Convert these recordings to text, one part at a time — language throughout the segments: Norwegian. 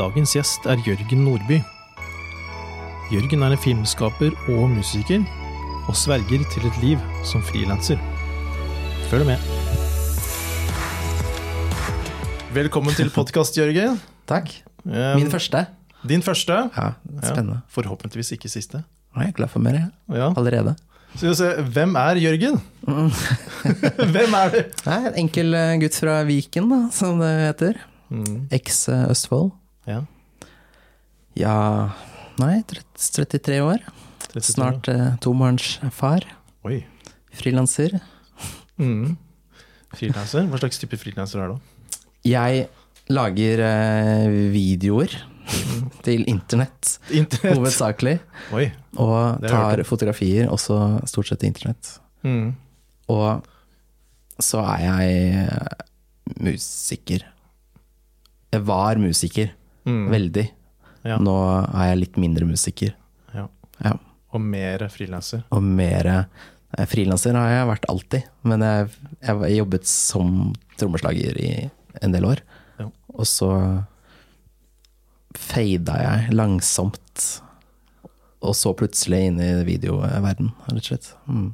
Dagens gjest er Jørgen Nordby. Jørgen er en filmskaper og musiker, og sverger til et liv som frilanser. Følg med. Velkommen til podkast, Jørgen. Takk. Eh, Min første. Din første. Ja, spennende. Ja, forhåpentligvis ikke siste. Nå er jeg glad for mer, jeg. Ja. Allerede. Så se, Hvem er Jørgen? Hvem er du? Nei, en enkel eh, gutt fra Viken, da, som det heter. Mm. Eks eh, Østfold. Ja. Ja Nei, 33 år. 33. Snart eh, tobarnsfar. Oi. Frilanser. Mm. Frilanser? Hva slags type frilanser er du? Jeg lager eh, videoer til internett, Internett. hovedsakelig. Oi. Og tar fotografier, også stort sett til internett. Mm. Og så er jeg eh, musiker. Jeg var musiker, Mm. veldig. Ja. Nå er jeg litt mindre musiker. Ja. Ja. Og mer frilanser. Og mer eh, Frilanser har jeg vært alltid, men jeg, jeg har jobbet som trommeslager i en del år. Ja. Og så fada jeg langsomt, og så plutselig inn i videoverden, rett og slett. Mm.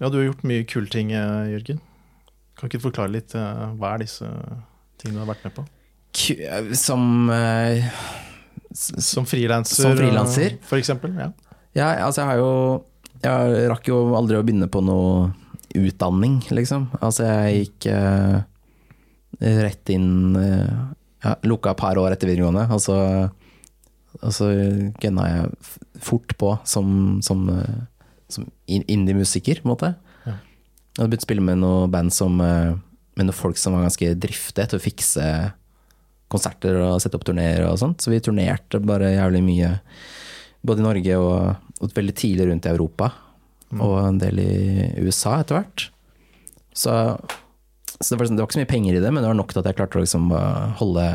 Ja, du har gjort mye kule ting, eh, Jørgen. Kan ikke du forklare litt eh, hva er disse tingene du har vært med på? Som uh, Som frilanser, Som frilanser? eh, for eksempel? Ja. Ja, altså jeg har jo Jeg rakk jo aldri å begynne på noe utdanning, liksom. Altså jeg gikk uh, rett inn uh, ja, Lukka et par år etter videregående, og så, og så gunna jeg fort på som, som, som indie-musiker, på en måte. Ja. Jeg hadde begynt å spille med noen band som Med noen folk som var ganske driftige til å fikse konserter og sette opp turneer og sånt. Så vi turnerte bare jævlig mye både i Norge og, og veldig tidlig rundt i Europa. Og en del i USA etter hvert. Så, så det, var, liksom- det var ikke så mye penger i det, men det var nok til at jeg klarte å liksom holde,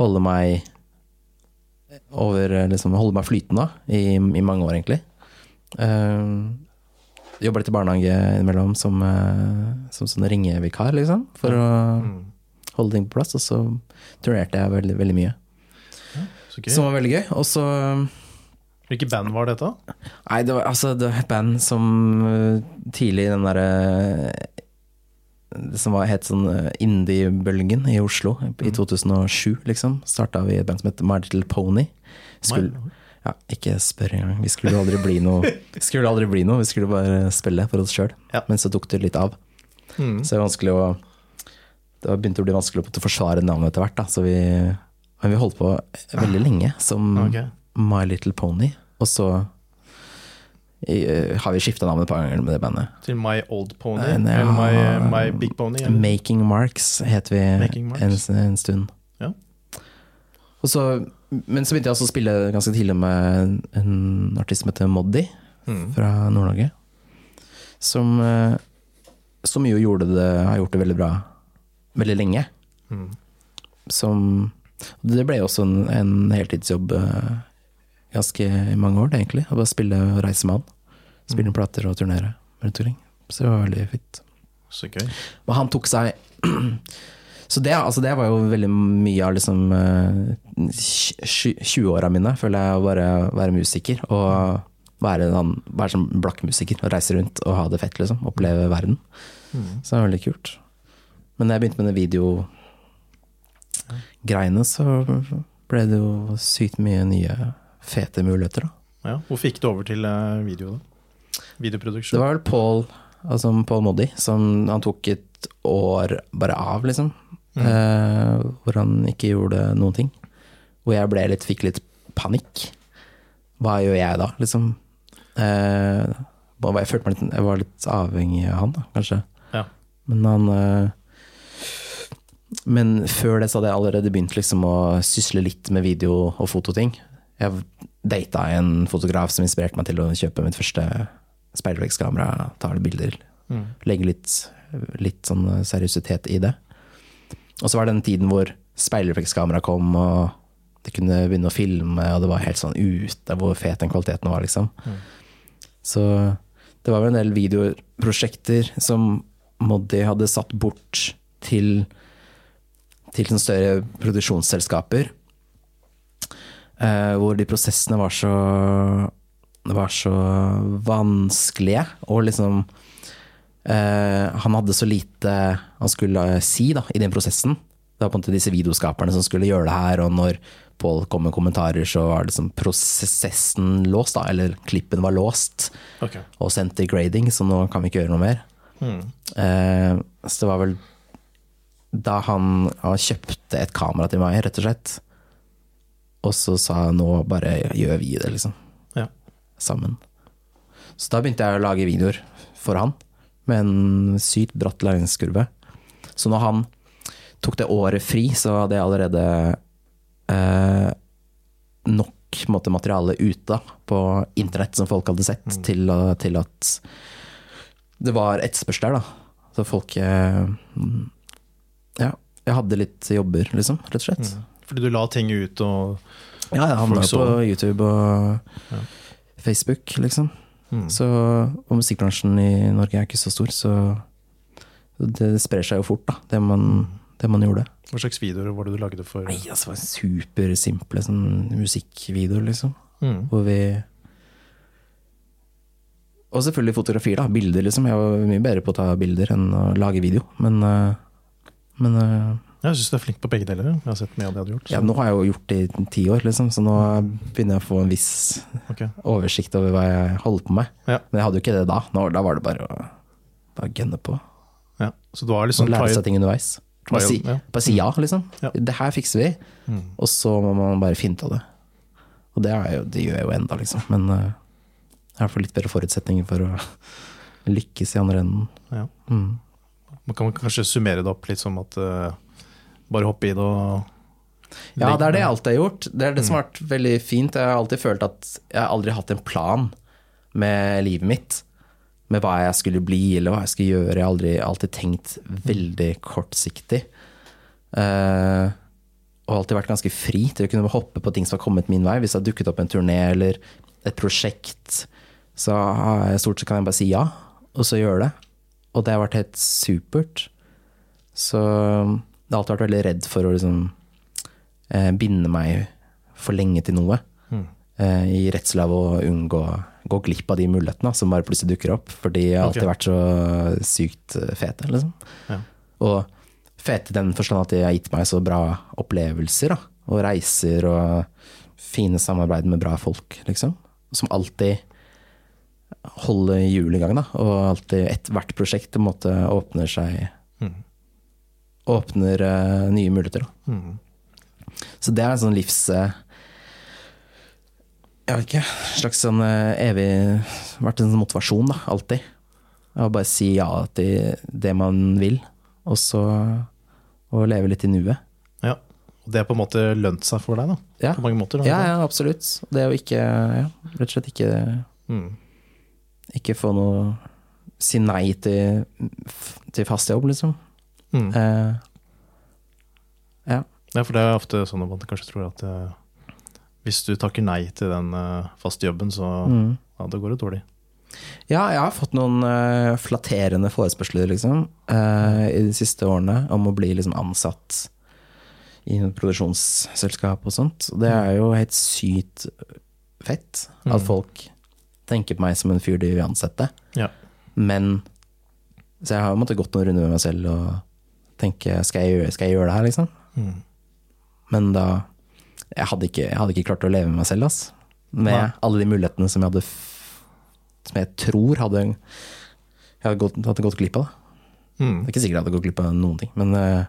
holde meg over liksom, Holde meg flytende i, i mange år, egentlig. Uh, Jobba litt i barnehage innimellom som, uh, som sånn ringevikar, liksom. For å Mm. Holde ting på plass. Og så turnerte jeg veldig, veldig mye. Så gøy. Som var veldig gøy. Og så Hvilke band var dette? Nei, det var, altså, det var et band som uh, tidlig den derre Det som var, het sånn Indie-bølgen i Oslo i 2007, liksom. Starta vi et band som het My Little Pony. Skulle, ja, ikke spør engang. Vi skulle aldri bli noe. Vi skulle aldri bli noe, vi skulle bare spille for oss sjøl. Ja. Men så tok det litt av. Mm. Så det er vanskelig å Det begynte å bli vanskelig å forsvare navnet etter hvert. Da. Så vi, men vi holdt på veldig lenge som okay. My Little Pony. Og så i, har vi skifta navn et par ganger med det bandet. Til My Old Pony? Uh, nei, eller my, my Big Pony? Eller? Making Marks het vi Marks. en, en stund. Ja. Og så, men så begynte jeg også å spille ganske tidlig med en artist som heter Moddi Mm. fra Nord-Norge. Som, eh, som jo gjorde det, har gjort det veldig bra veldig lenge. Mm. Som Det ble jo også en, en heltidsjobb eh, ganske i mange år, egentlig. Å bare spille og reise med han. Spille plater og turnere rundt omkring. Så det var veldig fint. Så gøy. Og han tok seg Så det, altså det var jo veldig mye av liksom eh, 20-åra mine, føler jeg, å bare være musiker. Og være, en, være som blakkmusiker og reise rundt og ha det fett, liksom. Oppleve verden. Mm. Så det var veldig kult. Men da jeg begynte med det videogreiene, så ble det jo sykt mye nye fete muligheter, da. Ja. Hvor fikk du over til eh, video, da? Det var vel Paul, altså Paul Moddi, som han tok et år bare av, liksom. Eh, hvor han ikke gjorde noen ting. Hvor jeg ble litt, fikk litt panikk. Hva gjør jeg da, liksom? Eh, jeg følte meg litt Jeg var litt avhengig av han, da, kanskje. Ja. Men han eh, Men før det så hadde jeg allerede begynt liksom å sysle litt med video- og fototing. Jeg data en fotograf som inspirerte meg til å kjøpe mitt første speilreflekskamera. Ta litt bilder. Mm. Legge litt, litt sånn seriøsitet i det. Og så var det den tiden hvor speilreflekskamera kom, og det kunne begynne å filme, og det var helt sånn ute hvor fet den kvaliteten var, liksom. Så det var vel en del videoprosjekter som Moddi hadde satt bort til, til sånne større produksjonsselskaper, Uh, hvor de prosessene var så var så vanskelige, og liksom uh, Han hadde så lite han skulle si da, i den prosessen. Det var på en måte disse videoskaperne som skulle gjøre det her, og når Pål kom med kommentarer, så var liksom prosessen låst, da, eller klippen var låst okay. og sendt til grading, så nå kan vi ikke gjøre noe mer. Mm. Uh, så det var vel da han, han kjøpte et kamera til meg, rett og slett. Og så sa jeg nå bare gjør vi det, liksom. Ja. Sammen. Så da begynte jeg å lage videoer for han, med en sykt bratt læringskurve. Så når han tok det året fri, så hadde jeg allerede eh, nok måte, materiale ute på internett som folk hadde sett, til, til at det var etterspørsel der, da. Så folk eh, mm, jeg hadde litt jobber, liksom, rett og slett. Fordi du la ting ut og Ja, jeg havna på YouTube og Ja. Facebook, liksom. Mm. Så, og musikkbransjen i Norge er ikke så stor, så det sprer seg jo fort, da, det man, det man gjorde. Hva slags videoer var det du lagde for Nei, altså, det var supersimple sånn, musikkvideoer, liksom. Mm. Hvor vi Og selvfølgelig fotografier, da. Bilder, liksom. Jeg var mye bedre på å ta bilder enn å lage video, men eh, Men uh, Jeg syns du er flink på begge deler. Jeg har sett mye av det du har gjort. så- ja, nå har jeg jo gjort det i ti år, liksom, så nå begynner jeg å få en viss okay. oversikt over hva jeg holder på med. Ja. Men jeg hadde jo ikke det da. Nå, da var det bare å bare gønne på. Ja. Så du har Og liksom lære seg ting underveis. Bare si, ja. bare si ja, liksom. Ja. Det her fikser vi. Mm. Og så må man bare finne ut av det. Og det, er jo, det gjør jeg jo enda, liksom. Men uh, jeg har fått litt bedre forutsetninger for å lykkes i andre enden. Ja. Mm. Man kan kanskje summere det opp litt som at uh, bare hoppe i det og Ja, det er det jeg alltid har gjort. Det er det som har vært veldig fint. Jeg har alltid følt at jeg har aldri hatt en plan med livet mitt. Med hva jeg skulle bli, eller hva jeg skulle gjøre. Jeg har aldri alltid tenkt veldig kortsiktig. Uh, og alltid vært ganske fri til å kunne hoppe på ting som har kommet min vei. Hvis det har dukket opp en turné eller et prosjekt, så har jeg stort sett kan jeg bare si ja, og så gjøre det. Og det har vært helt supert. Så jeg har alltid vært veldig redd for å liksom eh, binde meg for lenge til noe. Mm. Eh, I redsel av å unngå gå glipp av de mulighetene som bare plutselig dukker opp. Fordi jeg har alltid vært så sykt fet. fete, liksom. Ja. Og fete i den forstand at de har gitt meg så bra opplevelser, da. Og reiser og fine samarbeid med bra folk, liksom. Som alltid holder hjulet i gang, da. Og alltid ethvert prosjekt på en måte åpner seg Mm. Åpner uh, nye muligheter, da. Mm. Så det er en sånn livs... Uh, Jeg vet ikke. Slags sånn uh, evig Vært en sånn motivasjon, da. Alltid. Å bare si ja til det man vil, og så og leve litt i nuet. ja. Og det har på en måte lønt seg for deg, da. Ja. På mange måter. Ja, ja, absolutt. Det å ikke ja, Rett og slett ikke, Mm. Ikke få noe Si nei til, til fast jobb, liksom. Mm. Eh, ja. Ja, for det er ofte sånn at man kanskje tror at eh, hvis du takker nei til den eh, faste jobben, så Mm. ja, da går det dårlig. Ja, jeg har fått noen uh, flatterende forespørsler liksom, uh, i de siste årene om å bli liksom, ansatt i et produksjonsselskap og sånt. Og det er jo helt sykt fett at Mm. folk tenker på meg som en fyr de vil ansette. Ja. Men Så jeg har måttet gått noen runder med meg selv og tenke skal jeg gjøre, skal jeg gjøre det her, liksom? Mm. Men da Jeg hadde ikke, jeg hadde ikke klart å leve med meg selv, ass. Med Nei. alle de mulighetene som jeg hadde Som jeg tror hadde Jeg hadde gått, hadde gått glipp av. Mm. Det er ikke sikkert jeg hadde gått glipp av noen ting, men, eh,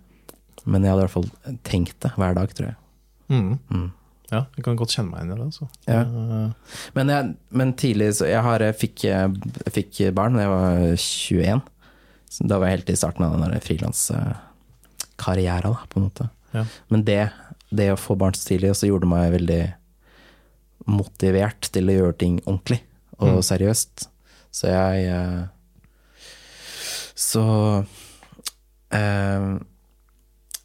men jeg hadde i hvert fall tenkt det hver dag, tror jeg. Mm. Ja, jeg kan godt kjenne meg inn i det. Altså. Ja. Eh, Men, jeg, men tidlig så jeg, har, fikk, fikk barn da jeg var 21. Så da var jeg helt i starten av den frilanskarriera, på en måte. ja. Men det, det å få barn så tidlig også gjorde meg veldig motivert til å gjøre ting ordentlig og Mm. seriøst. Så jeg eh, Så eh,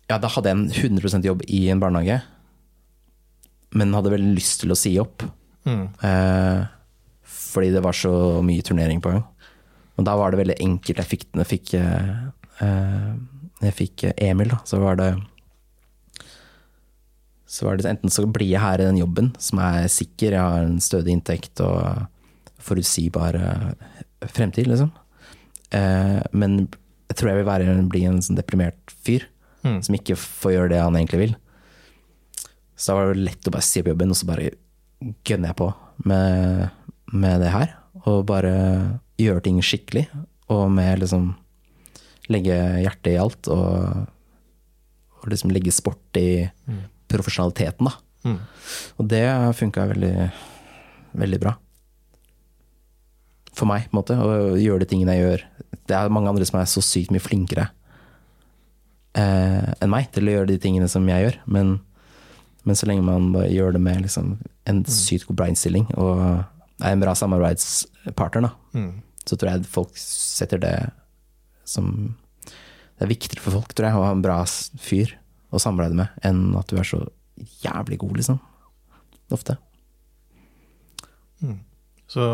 Ja, da hadde jeg en 100% jobb i en barnehage, men hadde veldig lyst til å si opp. Mm. Eh, fordi det var så mye turnering på gang. Og da var det veldig enkelt. Jeg fikk, jeg fikk, eh, eh, jeg fikk Emil, da, så var det så var det enten så blir jeg her i den jobben som er sikker, jeg har en stødig inntekt og forutsigbar eh, fremtid, liksom. Eh, men jeg tror jeg vil være, bli en sånn deprimert fyr Mm. som ikke får gjøre det han egentlig vil. Så da var det lett å bare si opp jobben, og så bare gønner jeg på med, med det her. Og bare gjøre ting skikkelig, og med liksom legge hjertet i alt, og, og liksom legge sport i profesjonaliteten, da. Mm. Og det funka veldig, veldig bra. For meg, på en måte, å gjøre de tingene jeg gjør. Det er mange andre som er så sykt mye flinkere eh, enn meg til å gjøre de tingene som jeg gjør. Men, men så lenge man bare gjør det med liksom, en sykt god bra innstilling og er en bra samarbeidspartner, da, Mm. så tror jeg folk setter det som Det er viktigere for folk, tror jeg, å ha en bra fyr å samarbeide med, enn at du er så jævlig god, liksom. Ofte. Så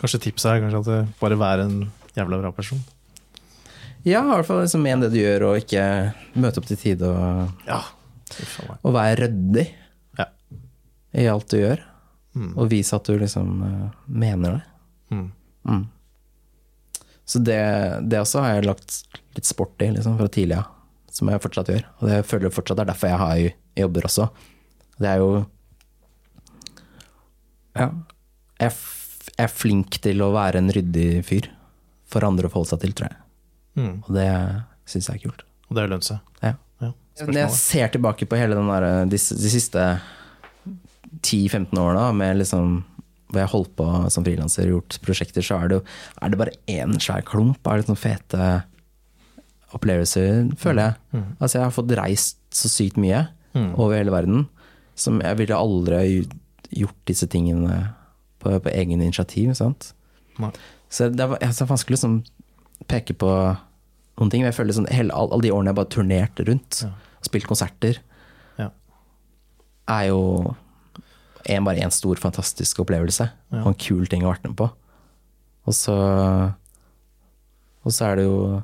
kanskje tipset er kanskje at det bare være en jævla bra person. Ja, i hvert fall liksom men det du gjør, og ikke møte opp til tide, og, Ja. Og være ryddig Ja. i alt du gjør. Mm. Og vise at du liksom uh, mener det. Mm. Mm. Så det, det også har jeg lagt litt sport i liksom, fra tidlig av, som jeg fortsatt gjør. Og det jeg føler fortsatt er derfor jeg har jo jobber også. Det er jo Ja. Jeg jeg er flink til å være en ryddig fyr for andre å forholde seg til, tror jeg. Mm. Og det syns jeg er kult. Og det har lønt seg. Ja. Ja. Når jeg ser tilbake på hele den der, de, de siste 10-15 årene med liksom hvor jeg har holdt på som frilanser og gjort prosjekter, så er det, jo, er det bare én svær klump av sånn fete opplevelser, føler jeg. Altså jeg har fått reist så sykt mye Mm. over hele verden, som jeg ville aldri gjort disse tingene på, på egen initiativ. Sant? Nei. Så det er, er vanskelig å liksom peke på noen ting. Jeg føler sånn, hele, alle, de årene jeg bare turnerte rundt Ja. og spilt konserter, Ja. er jo en, bare en stor, fantastisk opplevelse. Ja. Og en kul ting å ha vært med på. Og så Og så er det jo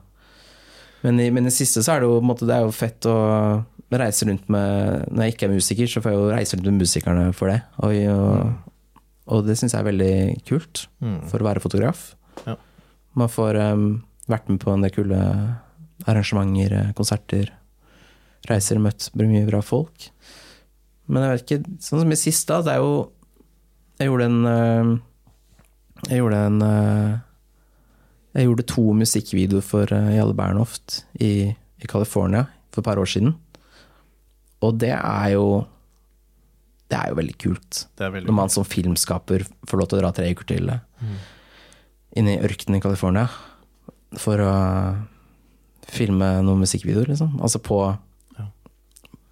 Men i, men i siste så er det jo, måte, det er jo fett å reise rundt med Når jeg ikke er musiker, så får jeg jo reise rundt med musikerne for det. Og, og, og det syns jeg er veldig kult, Mm. for å være fotograf. Ja. Man får um, vært med på en del kule arrangementer, eh, konserter. Reiser, møtt mye bra folk. Men jeg vet ikke, sånn som i sist, da, det er jo Jeg gjorde en eh, Jeg gjorde en eh, Jeg gjorde to musikkvideoer for Jalle Bernhoft i, i California for et par år siden. Og det er jo Det er jo veldig kult. Det veldig Når man som filmskaper får lov til å dra tre uker til mm. inn i ørkenen i California for å filme noen musikkvideoer, liksom. Altså på Ja.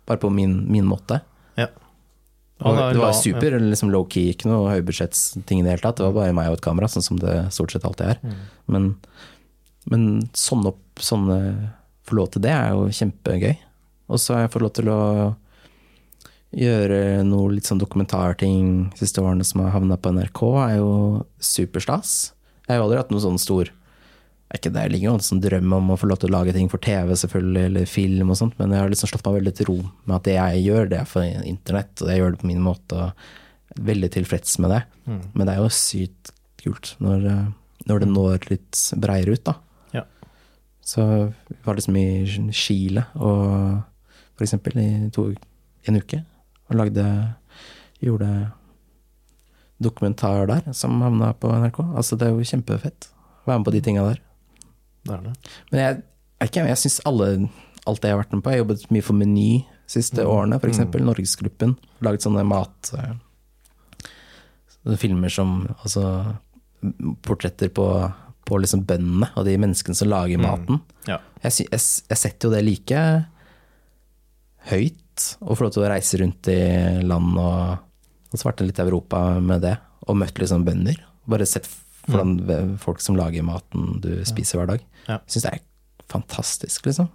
Bare på min, min måte. Ja. Og det var super, liksom low-key, ikke noe høybudsjettsting i det hele tatt. Det var bare meg og et kamera, sånn som det stort sett alltid er. Mm. Men, men sånne, sånne få lov til det er jo kjempegøy. Og så har jeg fått lov til å gjøre noe litt sånn dokumentarting de siste årene som har havna på NRK, er jo superstas. Jeg har jo aldri hatt noen sånn stor er ikke det, Jeg ligger jo en sånn drøm om å få lov til å lage ting for TV, selvfølgelig, eller film og sånt, men jeg har liksom slått meg veldig til ro med at det jeg gjør, det er for internett, og jeg gjør det på min måte, og er veldig tilfreds med det. Mm. Men det er jo sykt kult når, når det når litt breiere ut, da. Ja. Så vi var liksom i Chile og for eksempel i to, en uke og lagde Gjorde dokumentar der som havna på NRK. Altså det er jo kjempefett å være med på de tinga der. Det er det. Men jeg, jeg, jeg syns alt det jeg har vært med på Jeg har jobbet mye for Meny de siste årene, f.eks. eksempel Norgesgruppen. Laget sånne mat... eh, filmer som Altså portretter på, på liksom bøndene og de menneskene som lager maten. Ja. Jeg, jeg, jeg setter jo det like høyt, å få lov til å reise rundt i land og, og svarte litt i Europa med det, og møtt liksom bønder. Bare sett hvordan den, folk som lager maten du spiser hver dag. Ja. Syns det er fantastisk, liksom.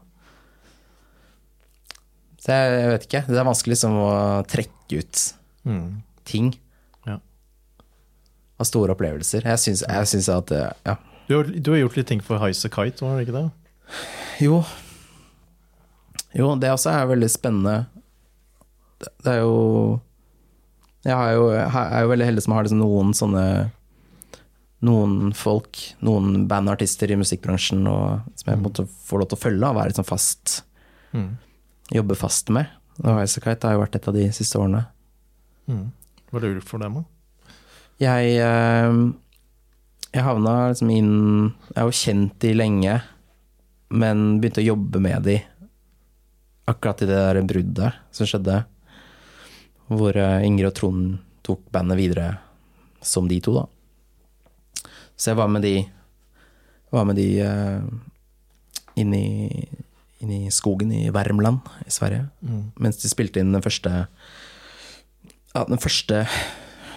Så jeg, jeg vet ikke. Det er vanskelig liksom å trekke ut Mm. ting Ja. av store opplevelser. Jeg syns, jeg syns at Ja. Du, har, du har gjort litt ting for Highas Kite, var det ikke det? Jo. Jo, det også er veldig spennende det er jo Jeg jo, jeg er jo veldig heldig som har liksom noen sånne Noen folk, noen bandartister i musikkbransjen og, som jeg måtte få lov til å følge og være liksom fast Mm. Jobbe fast med. Og Highasakite har jo vært et av de siste årene. Mm. Hva lurer du for dem, da? Jeg, eh, jeg havna liksom inn Jeg har jo kjent de lenge, men begynte å jobbe med de akkurat i det der bruddet som skjedde. Hvor eh, Ingrid og Trond tok bandet videre som de to, da. Så jeg var med de Var med de uh, inn, i, inn i skogen i Värmland i Sverige. Mm. Mens de spilte inn den første Ja, den første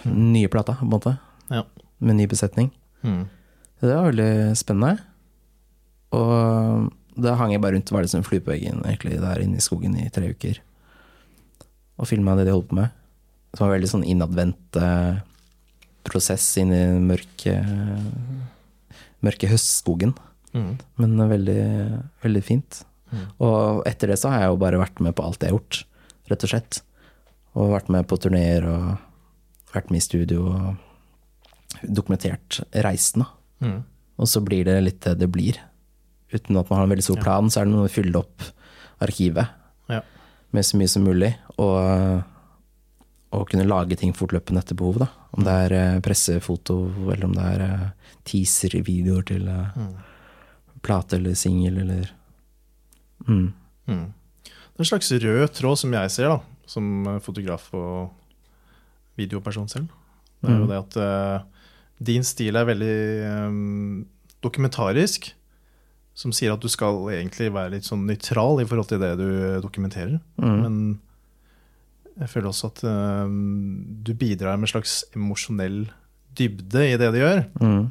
nye plata, på en måte. Ja. Med ny besetning. Mm. Det var veldig spennende. Og da hang jeg bare rundt, var det som en flue på veggen egentlig der inne i skogen i tre uker. Og filma det de holdt på med. Det var veldig sånn innadvendt eh, prosess inn i den mørke, mørke høstskogen. Mm. Men veldig, veldig fint. Mm. Og etter det så har jeg jo bare vært med på alt jeg har gjort, rett og slett. Og vært med på turneer og vært med i studio og dokumentert reisen, da. Mm. Og så blir det litt det det blir. Uten at man har en veldig stor plan, så er det noe å fylle opp arkivet Ja. med så mye som mulig. Og, og kunne lage ting fortløpende etter behov, da. Om det er eh, pressefoto, eller om det er eh, teaser-videoer til eh, Mm. plate eller singel, eller mm. Mm. Det er en slags rød tråd som jeg ser, da, som fotograf og videoperson selv. Det er jo Mm. det at uh, din stil er veldig um, dokumentarisk. Som sier at du skal egentlig være litt sånn nøytral i forhold til det du dokumenterer. Mm. Men jeg føler også at uh, du bidrar med en slags emosjonell dybde i det du gjør. Mm.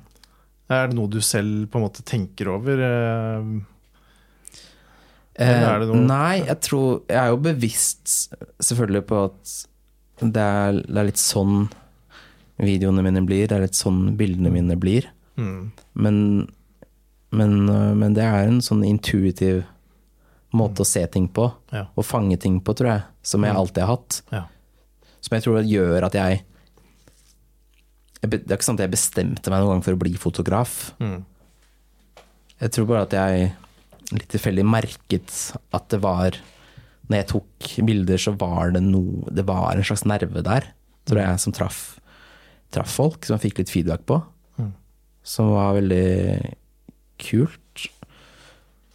Er det noe du selv på en måte tenker over? eh, Eh, Nei, jeg tror Jeg er jo bevisst selvfølgelig på at det er, det er litt sånn videoene mine blir, det er litt sånn bildene mine blir. mm, Men, men, øh, men det er en sånn intuitiv måte å se ting på, Ja. og fange ting på, tror jeg, som jeg Mm. alltid har hatt. ja. Som jeg tror gjør at jeg jeg Det er ikke sånn at jeg bestemte meg noen gang for å bli fotograf. Mm, Jeg tror bare at jeg litt tilfeldig merket at det var Når jeg tok bilder, så var det noe Det var en slags nerve der, tror jeg, som traff, traff folk, som jeg fikk litt feedback på. Mm. Som var veldig kult.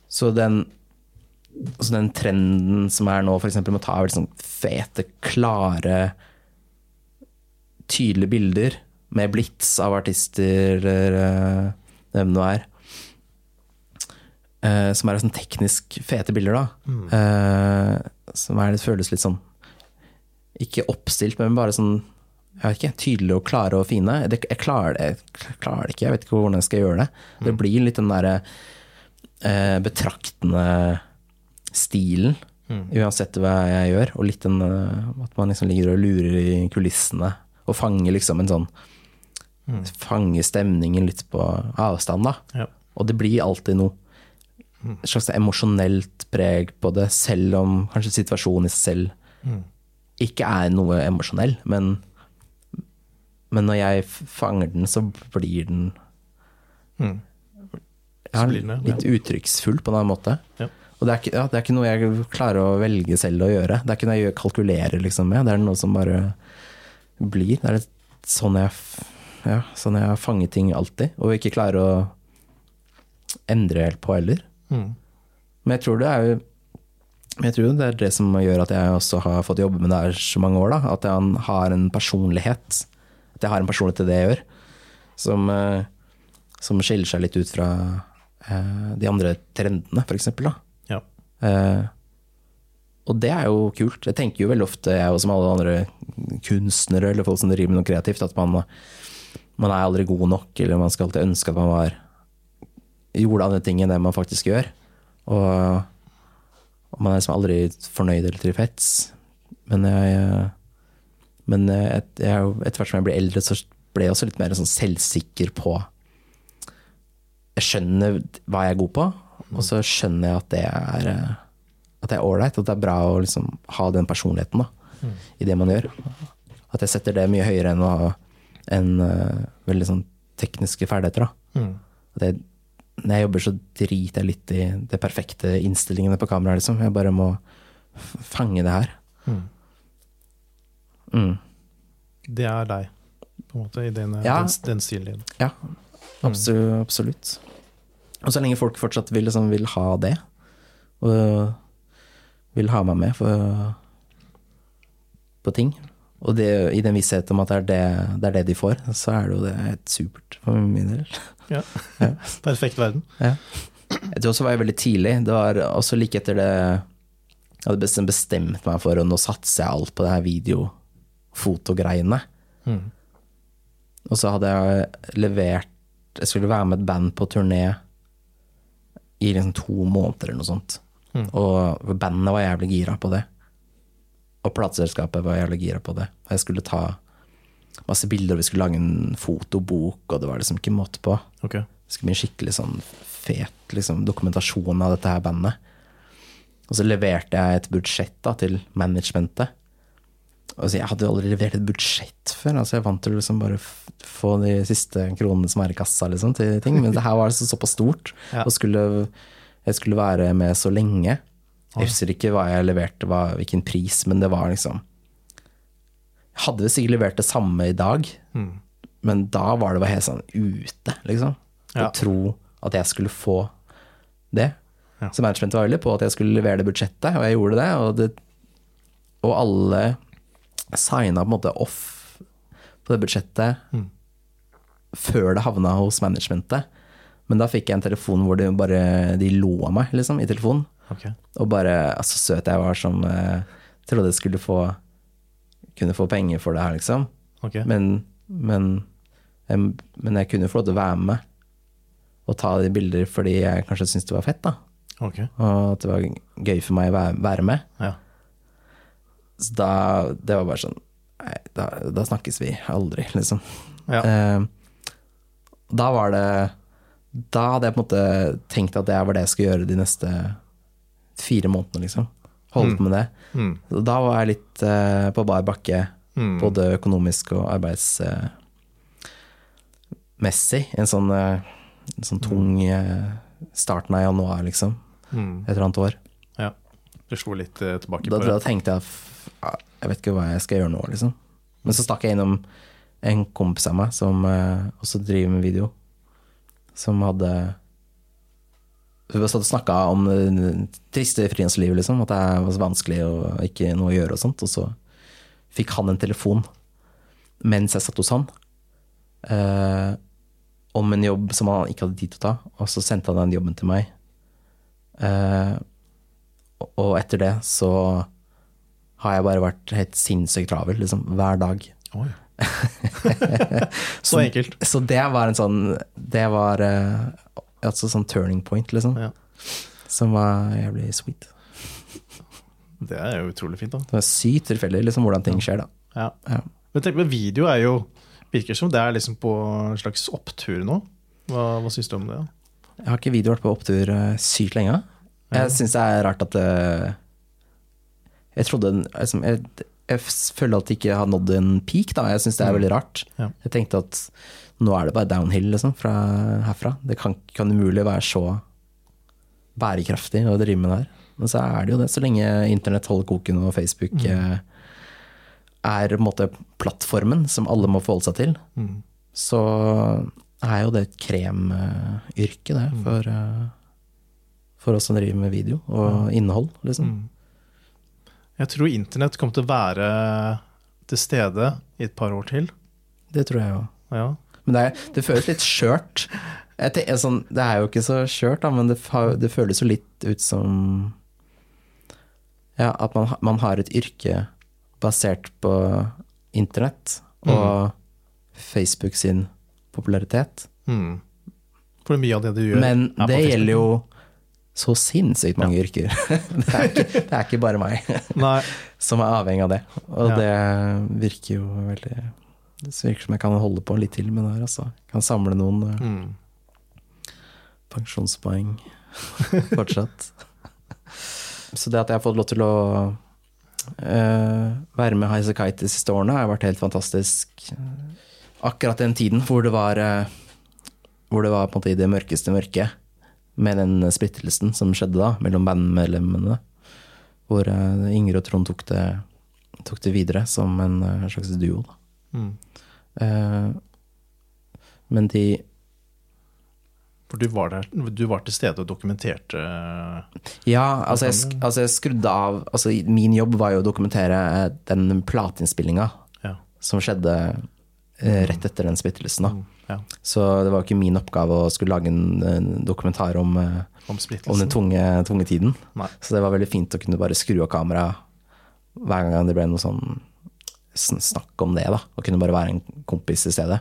Så den så den trenden som er nå, f.eks. med å ta veldig sånn fete, klare, tydelige bilder med blits av artister eller eh, hvem det er. Uh, som er sånn teknisk fete bilder, da. mm, Uh, som er, det føles litt sånn Ikke oppstilt, men bare sånn jeg vet ikke, tydelige og klare og fine. Det, jeg, klarer det, jeg klarer det ikke, jeg vet ikke hvordan jeg skal gjøre det. Det blir litt den derre uh, betraktende stilen, mm. uansett hva jeg gjør. Og litt den eh, at man liksom ligger og lurer i kulissene og fanger liksom en sånn Mm. Fanger stemningen litt på avstand, da. Ja. Og det blir alltid noe et slags emosjonelt preg på det, selv om kanskje situasjonen i seg selv Mm. ikke er noe emosjonell. Men, men når jeg fanger den, så blir den Mm. ja, litt uttrykksfull på en annen måte. Ja. Og det er, ikke, ja, det er ikke noe jeg klarer å velge selv å gjøre. Det er ikke noe jeg kalkulerer liksom med. Det er noe som bare blir. Det er sånn jeg, ja, sånn jeg har fanget ting alltid, og ikke klarer å endre helt på heller. Mm. Men jeg tror det er jo jeg tror det er det som gjør at jeg også har fått jobbe med det her så mange år. Da. At jeg har en personlighet. At jeg har en personlighet til det jeg gjør. Som, eh, som skiller seg litt ut fra eh, de andre trendene, for Eh, og det er jo kult. Jeg tenker jo veldig ofte, jeg og som alle andre kunstnere eller folk som driver med noe kreativt, at man, man er aldri god nok, eller man skal alltid ønske at man var gjorde andre ting enn det man faktisk gjør. Og, og man er liksom aldri fornøyd eller tilfreds. Men jeg men jeg, jeg, er etter hvert som jeg ble eldre, så ble jeg også litt mer sånn selvsikker på Jeg skjønner hva jeg er god på, og så skjønner jeg at det er eh, At det er ålreit, at det er bra å liksom ha den personligheten. da i det man gjør. At jeg setter det mye høyere enn å ha en eh, veldig sånn tekniske ferdigheter. da. Mm. At jeg, når jeg jobber, så driter jeg litt i det perfekte innstillingene på kameraet. Liksom. Jeg bare må fange det her. Mm. Mm. Det er deg, på en måte, i den, Ja. den, den stilen din. Ja, absolutt. absolutt. Og så lenge folk fortsatt vil, liksom, vil ha det, og vil ha meg med for, på ting, og det, i den visshet om at det er det, det er det de får, så er det jo det helt supert for min del. Ja. Ja. Perfekt verden. Ja. Jeg tror også var jeg veldig tidlig. Det var også like etter det Jeg hadde bestemt, meg for, og nå satser jeg alt på det her video-fotogreiene. Mm. Og så hadde jeg levert Jeg skulle være med et band på turné i liksom to måneder eller noe sånt. Mm. Og bandet var jævlig gira på det. Og plateselskapet var jævlig gira på det. Og jeg skulle ta masse bilder, og vi skulle lage en fotobok, og det var liksom ikke måte på. Okay. Det skulle bli en skikkelig sånn fet liksom, dokumentasjon av dette her bandet. Og så leverte jeg et budsjett da, til managementet. Og så jeg hadde jo aldri levert et budsjett før. altså Jeg vant til å liksom bare få de siste kronene som er i kassa liksom, til ting. Men det her var altså såpass stort, Ja. og skulle, jeg skulle være med så lenge. Jeg husker ikke hva jeg leverte, hva, hvilken pris, men det var liksom Jeg hadde vel sikkert levert det samme i dag, Mm. men da var det bare helt sånn ute, liksom. Å Ja. tro at jeg skulle få det. Ja. Så managementet var veldig på at jeg skulle levere det budsjettet, og jeg gjorde det. Og, det, og alle signa på en måte off på det budsjettet Mm. før det havna hos managementet. Men da fikk jeg en telefon hvor de bare de av meg, liksom, i telefonen. Okay. Og bare altså, så søt jeg var som uh, trodde jeg skulle få kunne få penger for det her, liksom. Okay. Men, men, jeg, men jeg kunne få lov til å være med og ta de bilder fordi jeg kanskje syntes det var fett, da. Okay. Og at det var gøy for meg å være, være med. Ja. Så da Det var bare sånn Nei, da, da snakkes vi aldri, liksom. Ja. Eh, da var det Da hadde jeg på en måte tenkt at det var det jeg skulle gjøre de neste fire månedene, liksom. Holdt mm. med det. Mm. Da var jeg litt eh, på bar bakke, Mm. både økonomisk og arbeidsmessig. En sånn, eh, en sånn tung eh, starten av januar, liksom. Mm. Et eller annet år. Ja. Du slo litt eh, tilbake Da, på da det. tenkte jeg jeg vet ikke hva jeg skal gjøre nå, liksom. Men så stakk jeg innom en kompis av meg som eh, også driver med video, som hadde Hun hadde og snakka om det triste frilanslivet, liksom. At det var så vanskelig og ikke noe å gjøre og sånt. Og så fikk han en telefon mens jeg satt hos han, Uh, om en jobb som han ikke hadde tid til å ta. Og så sendte han den jobben til meg. Eh, og etter det så har jeg bare vært helt sinnssykt travel, liksom, hver dag. Oi. Så enkelt. Så det var en sånn Det var uh, altså sånn turning point, liksom. Ja. Som var jævlig sweet. Det er jo utrolig fint, da. Det var sykt tilfeldig liksom, hvordan ting skjer, da. Ja. Ja. Men tenk, men video er jo Virker som det er liksom på en slags opptur nå. Hva, hva syns du om det? Jeg har ikke video vært på opptur uh, sykt lenge. Ja. Jeg syns det er rart at eh, Jeg trodde liksom, jeg, jeg føler at det ikke har nådd en peak, da. Jeg syns det er veldig rart. Mm. Ja. Jeg tenkte at nå er det bare downhill, liksom, fra herfra. Det kan, kan umulig være så bærekraftig å drive med det her. Men så er det jo det, så lenge internett holder koken og Facebook Mm. eh, er måte plattformen som alle må forholde seg til, Mm. så er jo det et kremyrke, det, Mm. for, eh, for oss som driver med video og innhold, liksom. Mm. Jeg tror internett kommer til å være til stede i et par år til. Det tror jeg òg. Ja. Men det, er, det føles litt skjørt. Jeg tenker, sånn, det er jo ikke så skjørt, da, men det, det føles jo litt ut som Ja, at man, man har et yrke basert på internett og Facebook sin popularitet. Mm. For mye av det du gjør, Men er det gjelder jo så sinnssykt mange yrker. det, er ikke, det er ikke bare meg Nei. som er avhengig av det. Og Ja. det virker jo veldig Det virker som jeg kan holde på litt til med det her, altså. Kan samle noen eh, Mm. pensjonspoeng fortsatt. Så det at jeg har fått lov til å uh, være med Highasakite de siste årene har vært helt fantastisk. Akkurat den tiden hvor det var uh, Hvor det var på en måte i det mørkeste mørket, med den splittelsen som skjedde da, mellom bandmedlemmene. Hvor eh, Inger og Trond tok det, tok det videre som en eh, slags duo. Mm. Eh, men de For du var, der, du var til stede og dokumenterte eh, Ja, altså jeg, altså jeg skrudde av altså Min jobb var jo å dokumentere den plateinnspillinga Ja. som skjedde rett etter den splittelsen. da. ja, Så det var jo ikke min oppgave å skulle lage en, en dokumentar om, eh, om om den tunge, tunge tiden. Nei. Så det var veldig fint å kunne bare skru av kameraet hver gang det ble noe sånn snakk om det. da, Og kunne bare være en kompis i stedet.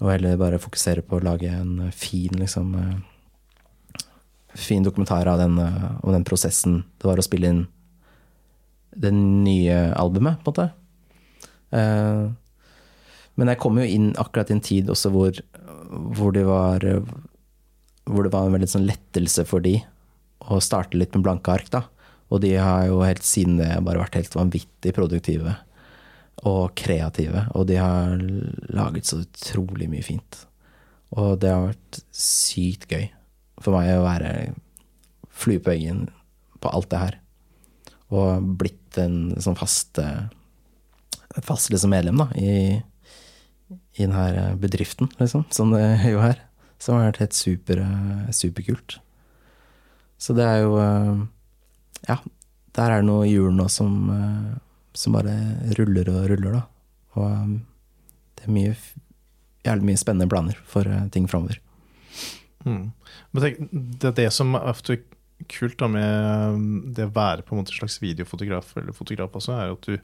Og heller bare fokusere på å lage en fin liksom eh, Fin dokumentar av den, eh, om den prosessen det var å spille inn det nye albumet, på en måte. Eh, Men jeg kom jo inn akkurat i en tid også hvor, hvor det var Hvor det var en veldig sånn lettelse for de å starte litt med blanke ark, da. Og de har jo helt siden det bare vært helt vanvittig produktive og kreative. Og de har laget så utrolig mye fint. Og det har vært sykt gøy for meg å være flue på veggen på alt det her. Og blitt en sånn fast fast liksom medlem da, i, i denne bedriften, liksom, som det jo er. Som har vært helt super, superkult. Så det er jo eh, Ja, der er det noe hjul nå som, eh, som bare ruller og ruller, da. Og eh, det er mye, jævlig mye spennende planer for eh, ting framover. Mm. Men tenk, det er det som er kult da med det å være på en måte slags videofotograf eller fotograf også, er at du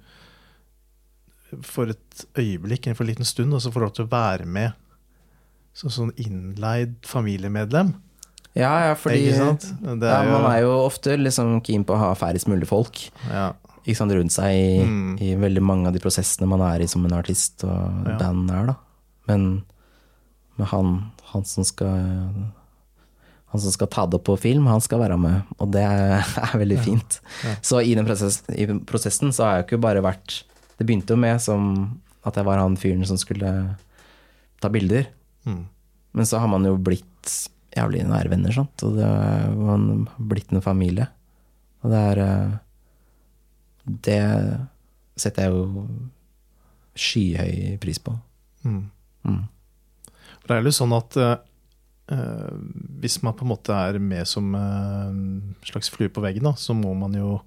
for et øyeblikk, eller for en liten stund, og så får lov til å være med som sånn innleid familiemedlem. Ja, ja, fordi ja, man er jo ofte liksom keen på å ha færrest mulig folk ja, sant, rundt seg i, Mm. i veldig mange av de prosessene man er i som en artist og Ja. band er, da. Men med han, han som skal han som skal ta det opp på film, han skal være med, og det er, er veldig fint. Så i den prosessen, i prosessen så har jeg jo ikke bare vært Det begynte jo med som at jeg var han fyren som skulle ta bilder. mm, Men så har man jo blitt jævlig nære venner, sant. Og det man har blitt en familie. Og det er eh, Det setter jeg jo skyhøy pris på. mm. Mm. For det er jo sånn at eh, hvis man på en måte er med som eh, slags flue på veggen, da, så må man jo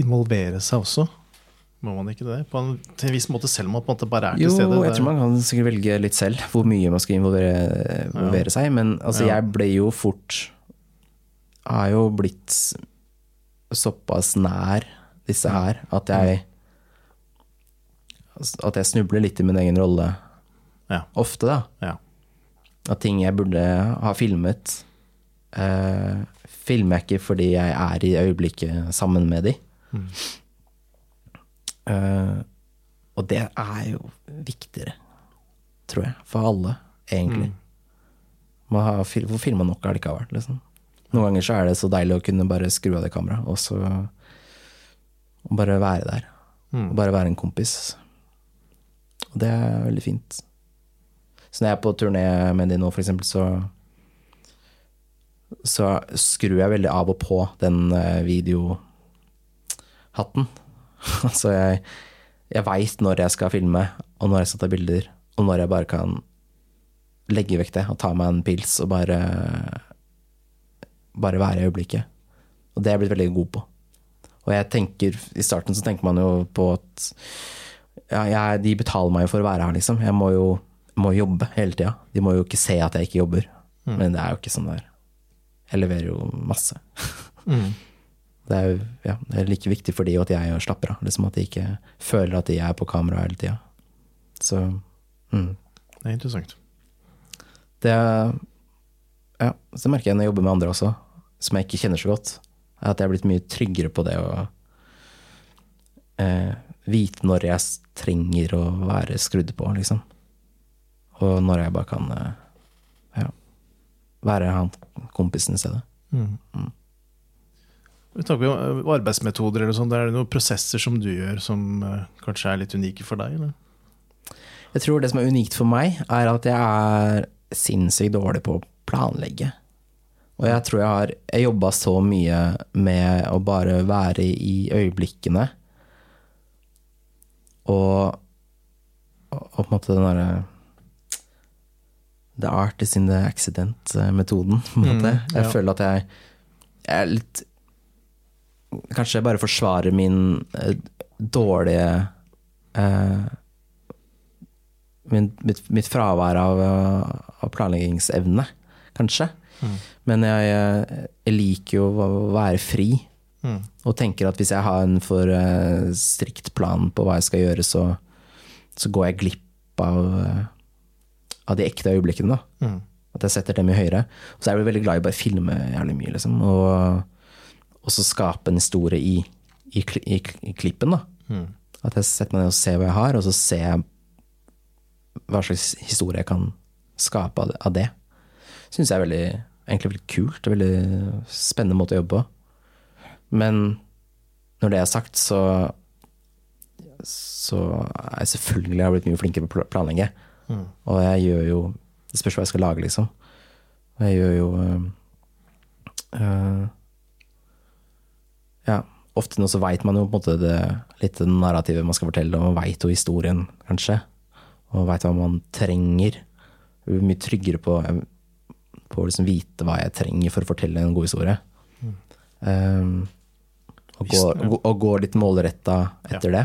involvere seg også. Må man ikke det? På en, til en viss måte, selv om man på en måte bare er Jo, til stede. jeg tror man kan sikkert velge litt selv hvor mye man skal involvere, involvere seg. Men altså, Ja. jeg ble jo fort Har jo blitt såpass nær disse her at jeg At jeg snubler litt i min egen rolle Ja. ofte, da. Ja. At ting jeg burde ha filmet, eh, filmer jeg ikke fordi jeg er i øyeblikket sammen med de. Mm. Eh, og det er jo viktigere, tror jeg, for alle, egentlig. Mm. Man har får filma nok allikevel, liksom. Noen ganger så er det så deilig å kunne bare skru av det kameraet, og så og bare være der. Mm. Bare være en kompis. Og det er veldig fint. Så når jeg er på turné med de nå, for eksempel, så så skrur jeg veldig av og på den eh, videohatten. så jeg, jeg veit når jeg skal filme, og når jeg skal ta bilder, og når jeg bare kan legge vekk det og ta meg en pils og bare bare være i øyeblikket. Og det er jeg blitt veldig god på. Og jeg tenker, i starten så tenker man jo på at ja, jeg, de betaler meg jo for å være her, liksom. Jeg må jo må jobbe hele tida. De må jo ikke se at jeg ikke jobber. Men det er jo ikke sånn der. Jeg leverer jo masse. Mm. Det er jo ja, det er like viktig for de at jeg slapper av. Liksom at de ikke føler at de er på kamera hele tida. Så mm. Det er interessant. det er, Ja, så merker jeg når jeg jobber med andre også, som jeg ikke kjenner så godt, er at jeg er blitt mye tryggere på det å eh, vite når jeg trenger å være skrudd på, liksom. Og når jeg bare kan eh, ja, være han kompisen i stedet. Mm. Vi snakker om eh, arbeidsmetoder eller sånn. Er det noen prosesser som du gjør som eh, kanskje er litt unike for deg? Eller? Jeg tror det som er unikt for meg, er at jeg er sinnssykt dårlig på å planlegge. Og jeg tror jeg har Jeg jobba så mye med å bare være i øyeblikkene. Og, og på en måte den derre The art is in the accident-metoden. på en måte. Mm, Jeg føler at jeg, jeg er litt Kanskje bare forsvarer min eh, dårlige eh, min, mitt, mitt fravær av, eh, av planleggingsevne, kanskje. Mm. Men jeg, eh, jeg liker jo å være fri, Mm. og tenker at hvis jeg har en for uh, strikt plan på hva jeg skal gjøre, så, så går jeg glipp av, uh, av de ekte øyeblikkene. da. Mm. At jeg setter dem i høyre. Og så er jeg veldig glad i å bare filme jævlig mye, liksom. Og, og så skape en historie i, i, i, i klippen. Mm. At jeg setter meg ned og ser hva jeg har, og så ser jeg hva slags historie jeg kan skape av det. Det. Syns jeg er veldig, egentlig veldig kult. Veldig spennende måte å jobbe på. Men når det er sagt, så så er jeg selvfølgelig har blitt mye flinkere på å planlegge. Mm. Og jeg gjør jo Det spørs hva jeg skal lage, liksom. Og jeg gjør jo øh, øh, ofte nå så veit man jo på en måte det, litt det narrativet man skal fortelle, og man veit jo historien, kanskje. Og veit hva man trenger. Jeg blir mye tryggere på, på å liksom vite hva jeg trenger for å fortelle en god historie. Um, og, gå, og, og gå litt målretta etter det.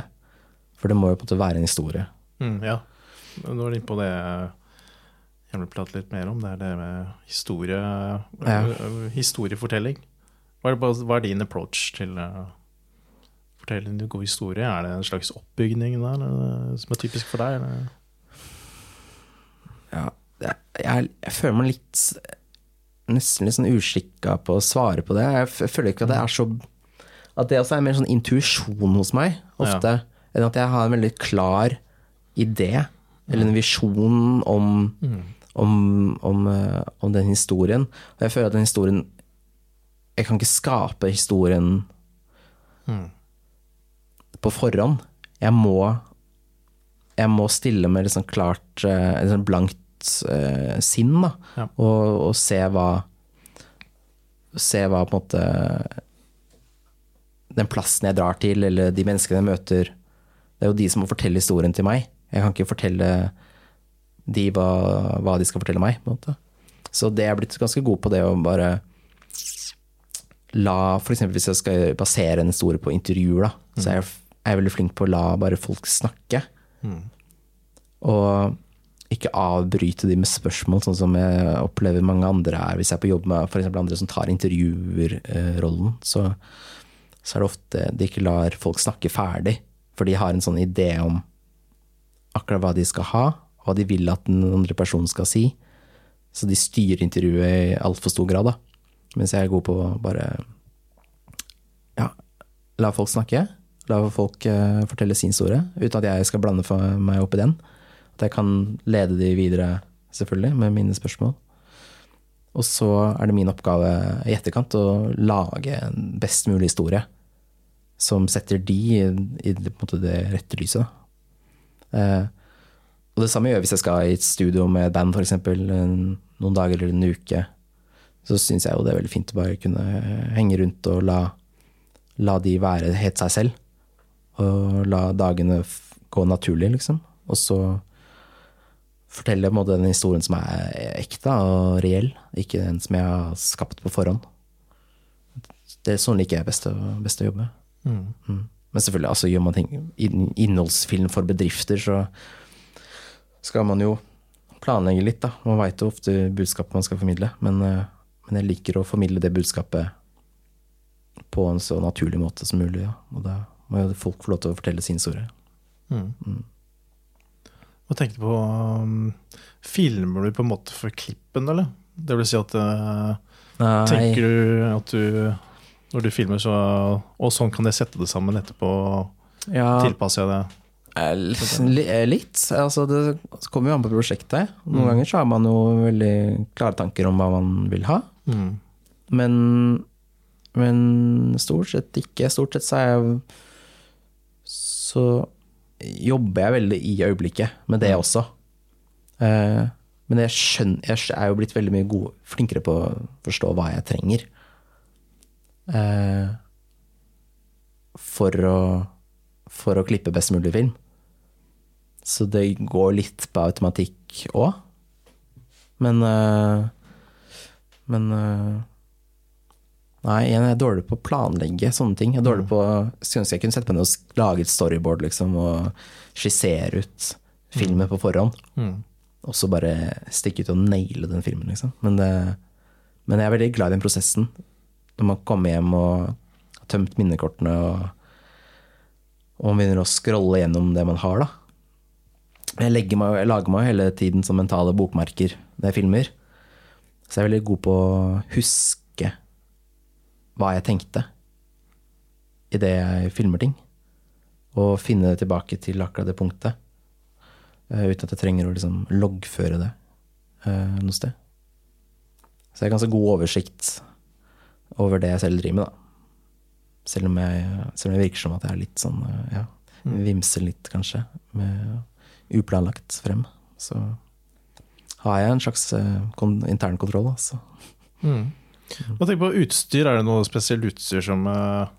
For det må jo på en måte være en historie. Mm, ja. Nå er du inne på det jeg vil prate litt mer om. Det er det med historie, Ja. øh, historiefortelling. Hva er, hva er din approach til å fortelle en god historie? Er det en slags oppbygning der som er typisk for deg? Eller? Ja, jeg, jeg føler meg litt Nesten litt sånn uskikka på å svare på det. Jeg, føler ikke at det er så At det også er mer sånn intuisjon hos meg, ofte. Enn at jeg har en veldig klar idé, eller en visjon om, om, om, eh, om den historien. Og jeg føler at den historien Jeg kan ikke skape historien Mm. På forhånd. Jeg må Jeg må stille med sånn klart liksom blankt eh, sinn, da. Ja. Og, og se hva Se hva på en måte Den plassen jeg drar til, eller de menneskene jeg møter Det er jo de som må fortelle historien til meg. Jeg kan ikke fortelle de hva, hva de skal fortelle meg. på en måte. Så det er jeg blitt ganske god på det å bare la F.eks. hvis jeg skal basere en historie på intervjuer, da, så er jeg, er veldig flink på å la bare folk snakke. Mm. Og ikke avbryte de med spørsmål, sånn som jeg opplever mange andre er. Hvis jeg er på jobb med f.eks. andre som tar intervjuerrollen, så, så er det ofte de ikke lar folk snakke ferdig. For de har en sånn idé om akkurat hva de skal ha, hva de vil at den andre personen skal si. Så de styrer intervjuet i altfor stor grad, da. Mens jeg er god på å bare ja, la folk snakke. La folk eh, fortelle sin historie, uten at jeg skal blande meg opp i den. At jeg kan lede de videre, selvfølgelig, med mine spørsmål. Og så er det min oppgave i etterkant å lage en best mulig historie. Som setter de i, i måte, det rette lyset. Eh, og det samme gjør jeg hvis jeg skal i et studio med et band, f.eks. noen dager eller en uke. Så syns jeg jo det er veldig fint å bare kunne henge rundt og la, la de være helt seg selv. Og la dagene gå naturlig, liksom. Og så fortelle på den historien som er ekte og reell, ikke den som jeg har skapt på forhånd. Det er sånn liker jeg best å, best å jobbe. Mm. Mm. Men selvfølgelig, altså, gjør man ting inn- innholdsfilm for bedrifter, så skal man jo planlegge litt, da. Man veit jo ofte budskapet man skal formidle, men, eh, men jeg liker å formidle det budskapet på en så naturlig måte som mulig. Ja. Og da må jo folk få lov til å fortelle sin historie. Mm. Hva tenker du på um, Filmer du på en måte for klippen, eller? Det vil si at uh, Tenker du at du når du filmer, så Og sånn kan jeg sette det sammen etterpå. ja, Tilpasser jeg det. eh, eh, litt. Altså, det kommer jo an på prosjektet. Noen Mm. ganger så har man jo veldig klare tanker om hva man vil ha. Mm. Men Men stort sett ikke. Stort sett så er jeg Så jobber jeg veldig i øyeblikket med det også. Uh, men jeg, skjønner, jeg er jo blitt veldig mye god, flinkere på å forstå hva jeg trenger. Uh, for å, for å klippe best mulig film. Så det går litt på automatikk òg. Men uh, Men Nei, jeg er dårlig på å planlegge sånne ting. Jeg er dårlig på Skulle ønske jeg kunne sette meg ned og lage et storyboard, liksom, og skissere ut filmen på forhånd. Mm. Og så bare stikke ut og naile den filmen, liksom. Men, det, men jeg er veldig glad i den prosessen. Når man kommer hjem og har tømt minnekortene, og, og man begynner å scrolle gjennom det man har, da. Jeg, meg, jeg lager meg hele tiden som mentale bokmerker når jeg filmer. Så jeg er veldig god på å huske hva jeg tenkte idet jeg filmer ting. Og finne det tilbake til akkurat det punktet. eh, uten at jeg trenger å liksom loggføre det eh, noe sted. Så jeg har ganske god oversikt over det jeg selv driver med, da. Selv om jeg, selv om jeg virker som at jeg er litt sånn, eh, ja, vimser litt kanskje, med uplanlagt frem. Så har jeg en slags intern kontroll, internkontroll, altså. Mm. Hva tenker du på utstyr? Er det noe spesielt utstyr som uh,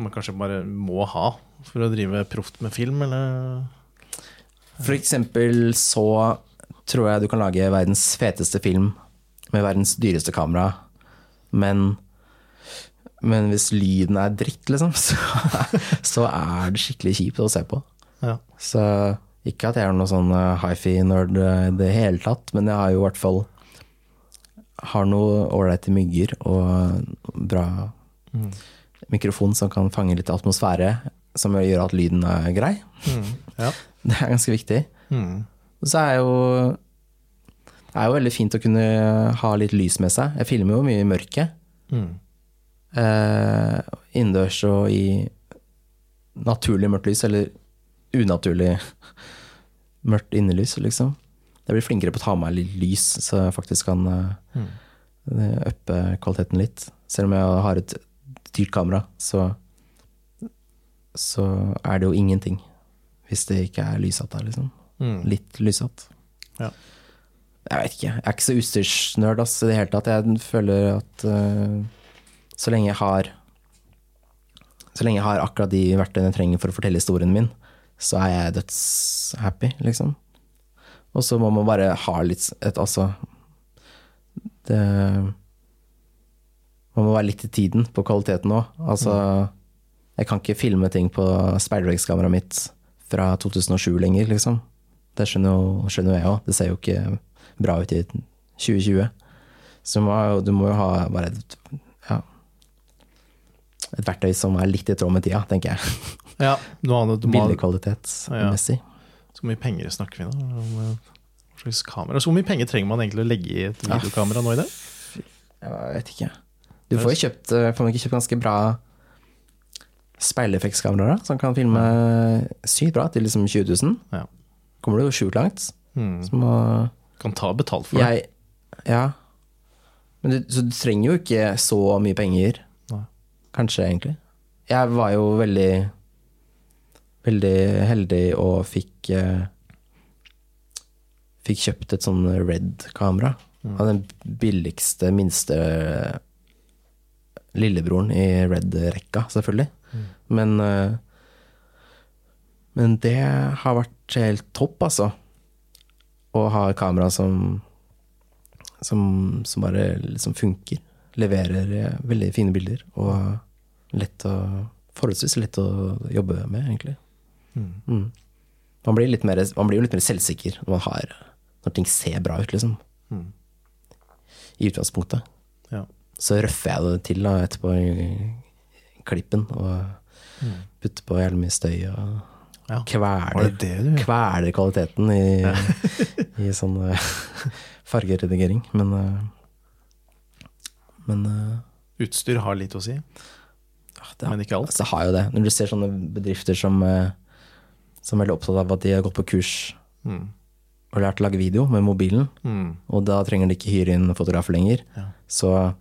man kanskje bare må ha for å drive proft med film, eller? For eksempel så tror jeg du kan lage verdens feteste film med verdens dyreste kamera, men, men hvis lyden er dritt, liksom, så, så er det skikkelig kjipt å se på. Ja. Så ikke at jeg er noe sånn eh, hifi-nerd i det hele tatt, men jeg har jo i hvert fall har noe ålreite mygger og bra mikrofon som kan fange litt atmosfære, som gjør at lyden er grei. Mm. ja. Det er ganske viktig. Mm. Så er jo Det er jo veldig fint å kunne ha litt lys med seg. Jeg filmer jo mye i mørket. Mm. Eh, innendørs og i naturlig mørkt lys, eller unaturlig mørkt innelys, liksom. Jeg blir flinkere på å ta med meg litt lys, så jeg faktisk kan eh, eh, uppe kvaliteten litt. Selv om jeg har et dyrt kamera, så, så er det jo ingenting hvis det ikke er lysete der, liksom. Mm. Litt lysete. Ja. Jeg vet ikke. Jeg er ikke så utstyrsnerd ass, i det hele tatt. Jeg føler at uh, så lenge jeg har Så lenge jeg har akkurat de verktøyene jeg trenger for å fortelle historien min, så er jeg dødshappy, liksom. Og så må man bare ha litt et Altså Det Man må være litt i tiden på kvaliteten òg. Altså Jeg kan ikke filme ting på speilveggskameraet mitt fra 2007 lenger, liksom. Det skjønner jo, skjønner jeg òg. Det ser jo ikke bra ut i 2020. Så må, du må jo ha bare et, ja, et verktøy som er litt i tråd med tida, tenker jeg. ja. Noe annet ha Bildekvalitetsmessig. Så mye penger snakker vi da? Om, eh, Hva slags kamera? Så hvor mye penger trenger man egentlig å legge i et videokamera nå i det? Jeg vet ikke. Du får jo kjøpt, eh, får man ikke kjøpt ganske bra speileffektskameraer som kan filme sykt bra til liksom 20 000. Ja. Kommer du jo sjukt langt. Mm. Må Kan ta betalt for det. jeg Ja. Men du, så du trenger jo ikke så mye penger, Nei. kanskje, egentlig. Jeg var jo veldig Veldig heldig og fikk eh, Fikk kjøpt et sånn Red-kamera. Av den billigste, minste lillebroren i Red-rekka, selvfølgelig. Men eh, Men det har vært helt topp, altså. Å ha et kamera som som, som bare liksom funker. Leverer eh, veldig fine bilder. Og lett å forholdsvis lett å jobbe med, egentlig. Mm. Man, blir mer, man blir jo litt mer selvsikker når man har Når ting ser bra ut, liksom. Mm. I utgangspunktet. Ja. Så røffer jeg det til da, etterpå i klippen, og putter på jævlig mye støy og Mm. Ja. Kveler, det det kveler kvaliteten i, i sånn eh, fargeredigering. Men eh, Men eh, Utstyr har litt å si, ja, det, men ikke alt. altså, det har jo det. Når du ser sånne bedrifter som, som er veldig opptatt av at de har gått på kurs Mm. og lært å lage video med mobilen, Mm. og da trenger de ikke hyre inn fotografer lenger, Ja. så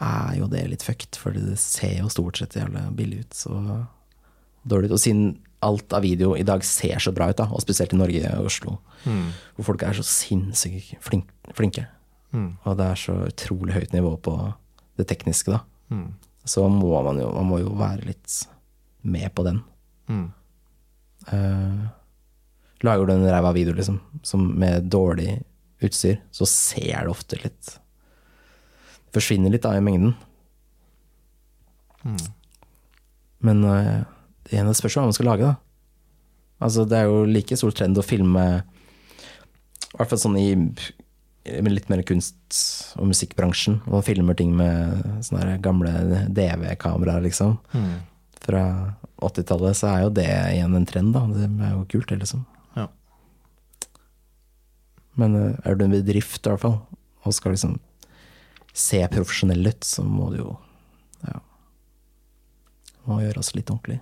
er jo det litt fucked, for det ser jo stort sett jævlig billig ut. Så dårlig ut. Og siden alt av video i dag ser så bra ut, da, og spesielt i Norge og Oslo, hvor folk er så sinnssykt flink, flinke, og det er så utrolig høyt nivå på det tekniske, da, Mm. så må man jo, man må jo være litt med på den. Mm. Eh, lager du en ræva video liksom, som med dårlig utstyr, så ser det ofte litt Forsvinner litt da i mengden. Men uh, det ene spørs hva man skal lage, da. Altså, det er jo like stor trend å filme I hvert fall sånn i litt mer kunst- og musikkbransjen. Man filmer ting med sånne gamle DV-kameraer, liksom. Fra 80-tallet så er jo det igjen en trend, da. Det er jo kult, det, liksom. Ja. Men eh, er du en bedrift, i hvert fall, og skal liksom se profesjonell ut, så må du jo Ja. Må gjøres litt ordentlig.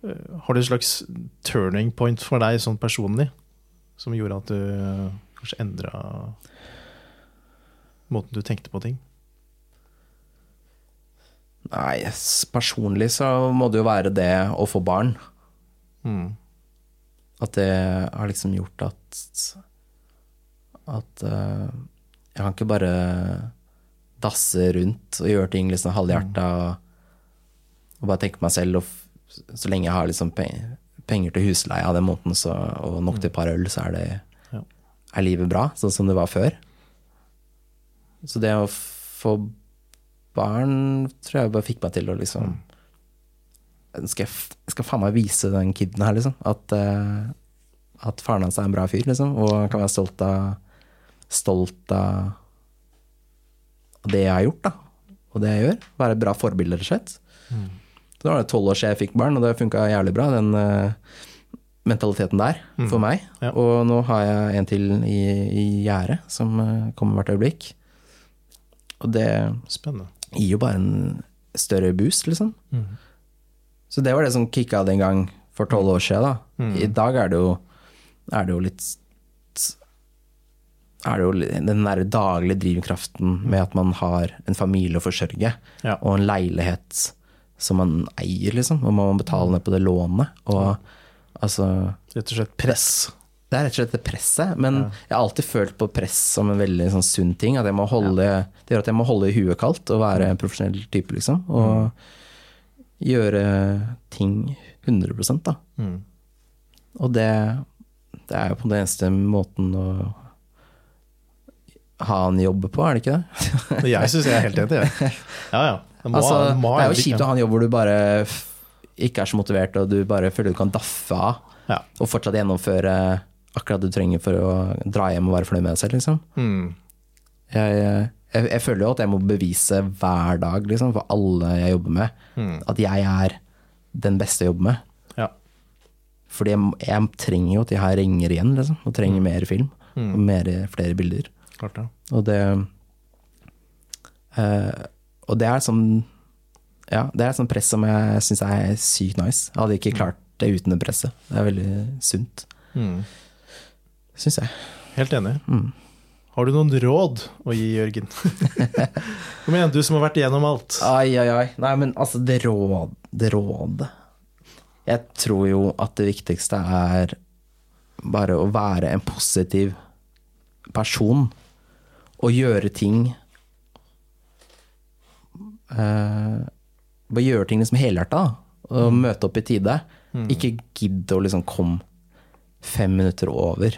Har du et slags turning point for deg sånn personlig, som gjorde at du eh, kanskje endra måten du tenkte på ting? Nei, personlig så må det jo være det å få barn. Mm. At det har liksom gjort at At uh, jeg kan ikke bare dasse rundt og gjøre ting liksom halvhjerta og, og bare tenke på meg selv. Og så lenge jeg har liksom pe- penger til husleie av den måneden så, og nok til et par øl, så er, det, Ja. er livet bra, sånn som det var før. Så det å få barn tror jeg bare fikk meg til å liksom skal jeg, skal faen meg vise den kiden her, liksom. At, eh, at faren hans er en bra fyr, liksom. Og han kan være stolt av Stolt av det jeg har gjort, da. Og det jeg gjør. Være et bra forbilde, rett og slett. Så da var det tolv år siden jeg fikk barn, og det funka jævlig bra, den uh, mentaliteten der, for meg. Ja. Og nå har jeg en til i, i gjerdet, som uh, kommer hvert øyeblikk. Og det Spennende. Gir jo bare en større boost, liksom. Så det var det som kicka den gang for tolv år siden. Da. I dag er det jo, er det jo litt er det jo den der daglige drivkraften med at man har en familie å forsørge, Ja. og en leilighet som man eier, liksom, og man må betale ned på det lånet. Og altså Rett og slett press. Det er rett og slett det presset, men jeg har alltid følt på press som en veldig sånn sunn ting. At jeg må holde, Det gjør at jeg må holde huet kaldt og være en profesjonell type, liksom. Og gjøre ting 100% da. Mm. Og det, det er jo på den eneste måten å ha en jobb på, er det ikke det? Jeg syns jeg er helt enig, jeg. Ja, ja. Det, altså, ha- det er jo kjipt å ha en jobb hvor du bare ikke er så motivert, og du bare føler du kan daffe av, Ja. og fortsatt gjennomføre akkurat du trenger for å dra hjem og være fornøyd med deg selv, liksom. Mm. jeg, jeg, jeg føler jo at jeg må bevise hver dag, liksom, for alle jeg jobber med, at jeg er den beste jeg jobber med. Ja. Fordi jeg, jeg trenger jo at jeg har ringer igjen, liksom, og trenger mer film. Og mer, flere bilder. Klart ja. Og det eh, Og det er sånn Ja, det er et sånt press som jeg syns er sykt nice. Jeg hadde ikke klart det uten det presset. Det er veldig sunt, Mm. Syns jeg. Helt enig. Mm. Har du noen råd å gi, Jørgen? Kom igjen, du som har vært igjennom alt. Ai, ai, ai. Nei, men altså, det råd, det rådet Jeg tror jo at det viktigste er bare å være en positiv person. Og gjøre ting uh, Bare gjøre ting liksom helhjerta. Og møte opp i tide. Ikke gidd å liksom komme fem minutter over.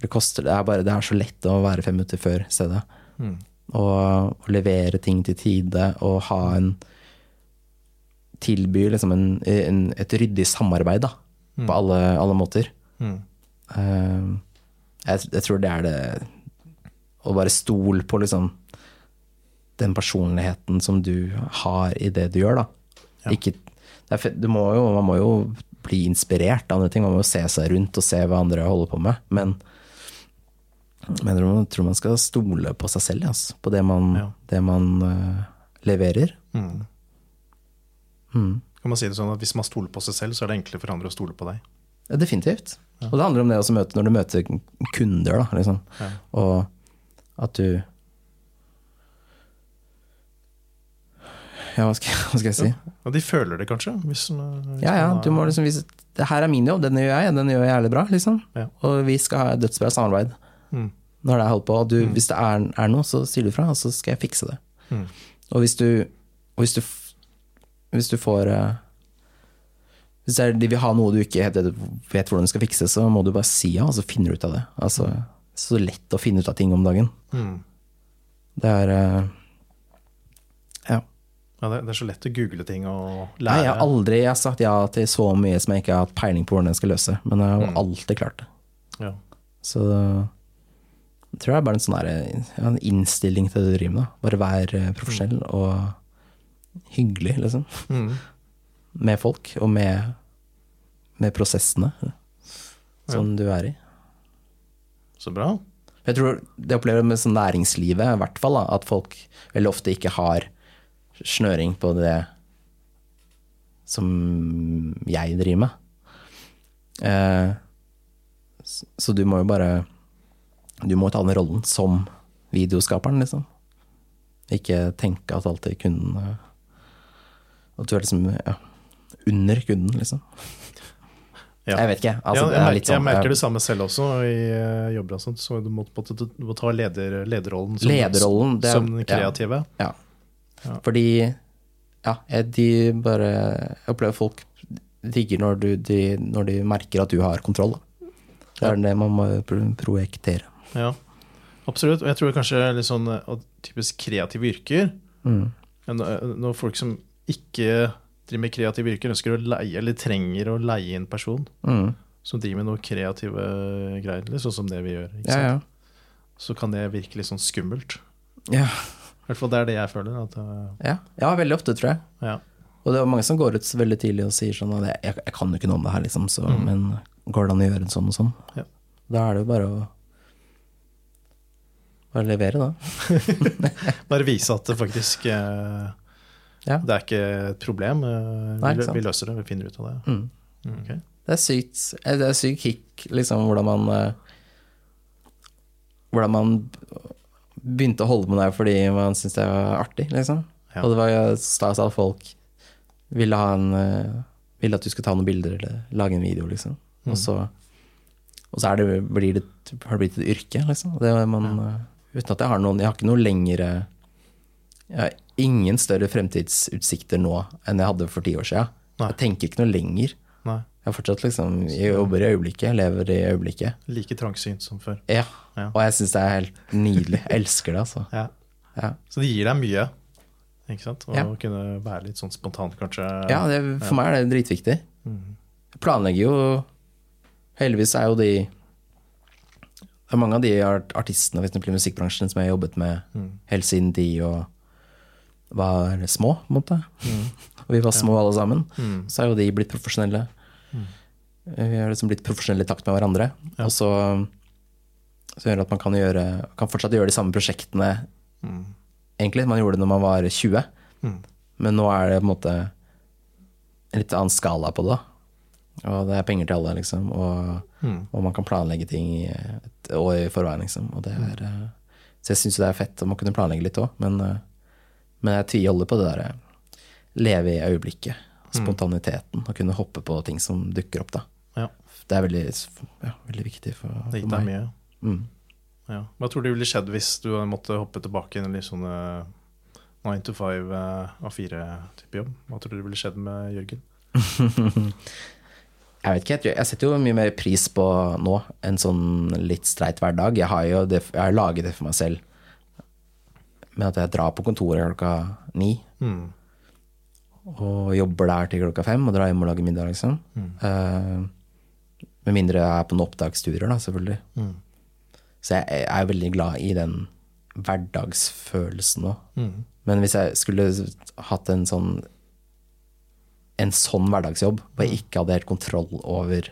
Det koster det er, bare, det er så lett å være fem minutter før stedet. Og, og levere ting til tide og ha en Tilby liksom en, en, et ryddig samarbeid, da. På alle, alle måter. Mm. Uh, jeg, jeg tror det er det Å bare stole på liksom den personligheten som du har i det du gjør, da. Ja. Ikke, du må jo, man må jo bli inspirert av andre ting. Man må jo se seg rundt og se hva andre holder på med. Men men jeg tror man- skal stole på seg selv, altså, på det man, Ja. det man uh, leverer. Mm. Mm. Kan man si det sånn at Hvis man stoler på seg selv, så er det enklere for andre å stole på deg. Ja, definitivt. Og det handler om det å møte, når du møter kunder, da, liksom. Ja. Og at du ja, hva, skal, hva skal jeg si? Og de føler det kanskje? Hvis, hvis Ja, ja, du må liksom vise Det her er min jobb, den gjør jeg, den gjør jeg jævlig bra, liksom. Ja. Og vi skal ha et dødsbra samarbeid Mm. når det er holdt på. Du, hvis det er, er noe, så sier du fra, og så skal jeg fikse det. Mm. Og hvis du, og hvis du, hvis du får uh, Hvis det er, de vil ha noe du ikke vet hvordan du skal fikse, så må du bare si ja, og så finner du ut av det. Altså, så lett å finne ut av ting om dagen. Mm. Det er uh, Ja. Ja, det, er så lett å google ting og Nei, jeg har aldri jeg har sagt ja til så mye som jeg ikke har hatt peiling på hvordan jeg skal løse, men jeg har Mm. alltid klart det. Ja. Så jeg tror det er bare en sånn der, ja, en innstilling til det du driver med. Bare vær eh, profesjonell og hyggelig, liksom. Mm. Med folk, og med, med prosessene som du er i. Så bra. Jeg tror det opplever med sånn næringslivet, i hvert fall, da, at folk veldig ofte ikke har snøring på det som jeg driver med. Eh, så du må jo bare Du må ta den rollen som videoskaperen, liksom. Ikke tenke at alltid kunden eh, At du er liksom ja, under kunden, liksom. Ja. Jeg vet ikke. Altså, ja, jeg, er merker, sånn, jeg merker det samme selv også i uh, jobber sånt. Så du må, på du må ta leder, lederrollen som, Lederrollen, det som den kreative. Ja. Ja. Fordi ja, de bare Jeg opplever folk digger når, du, de, når de merker at du har kontroll. Da. Det er det man må pro- projektere. Ja, absolutt. Og jeg tror kanskje litt sånn eh, typisk kreative yrker Mm. eh, Når folk som ikke driver med kreative yrker, ønsker å leie, eller trenger å leie en person Mm. som driver med noe kreative greier, sånn som det vi gjør, Ja, ja. så kan det virke litt sånn skummelt. Ja, I hvert fall det er det jeg føler. At, eh, ja. ja, veldig ofte, tror jeg. ja. Og det er mange som går ut veldig tidlig og sier sånn jeg, jeg kan jo ikke noe om det her, liksom, så, Mm. men går det an å gjøre en sånn og sånn? Ja. Da er det jo bare å bare levere, da. Bare vise at det faktisk eh, Ja. Det er ikke et problem. eh, Nei, vi, vi løser det, vi finner ut av det. Mm. Mm, ok. Det er sykt eh, Det er sykt kick, liksom, hvordan man eh, Hvordan man begynte å holde på med det fordi man syntes det var artig, liksom. Ja. Og det var jo stas at folk ville ha en Ville at du skulle ta noen bilder eller lage en video, liksom. Mm. Og så, og så det, blir det, har det blitt et yrke, liksom. Det man, uten at jeg har noen Jeg har ikke noe lengre Jeg har ingen større fremtidsutsikter nå enn jeg hadde for ti år siden. Nei. Jeg tenker ikke noe lenger. Nei. Jeg fortsatt liksom, jeg jobber i øyeblikket, jeg lever i øyeblikket. Like trangsynt som før. Ja, Ja. og jeg syns det er helt nydelig. Jeg elsker det, altså. Ja. Ja, Så det gir deg mye. Ikke sant? Å kunne være litt sånn spontant, kanskje. ja det, for meg er det dritviktig. Mm. Jeg planlegger jo Heldigvis er jo de Det mange av de artistene eksempel, i musikkbransjen som jeg har jobbet med Mm. helt siden de og var små, på en måte. Og vi var små alle sammen. Mm. Så er jo de blitt profesjonelle. Vi har liksom blitt profesjonelle i takt med hverandre. Ja. Og så, så gjør det at man kan, gjøre, kan fortsatt gjøre de samme prosjektene Mm. egentlig. Man gjorde det når man var 20, Mm. men nå er det på en måte en litt annen skala på det. da. Og det er penger til alle, liksom. Og, Mm. og man kan planlegge ting i et år i forveien, liksom. Og det er, mm. så jeg syns det er fett om å kunne planlegge litt òg, men, eh, men jeg tviholder på det derre leve i øyeblikket. Spontaniteten. Å kunne hoppe på ting som dukker opp, da. Ja. Det er veldig, ja, veldig viktig for, Det for meg. mye. Mm. Ja. Hva tror du ville skjedd hvis du måtte hoppe tilbake i en litt sånne nine 9 to 5 av 4-type jobb? Hva tror du ville skjedd med Jørgen? Jeg vet ikke, jeg, setter jo mye mer pris på nå en sånn litt streit hverdag. Jeg har jo det, jeg har laget det for meg selv med at jeg drar på kontoret klokka ni Mm. og jobber der til klokka fem og drar hjem og lager middag, liksom. Eh, med mindre jeg er på noen oppdagsturer, da, selvfølgelig. Mm. Så jeg, jeg er veldig glad i den hverdagsfølelsen òg. Mm. Men hvis jeg skulle hatt en sånn en sånn hverdagsjobb hvor jeg ikke hadde helt kontroll over,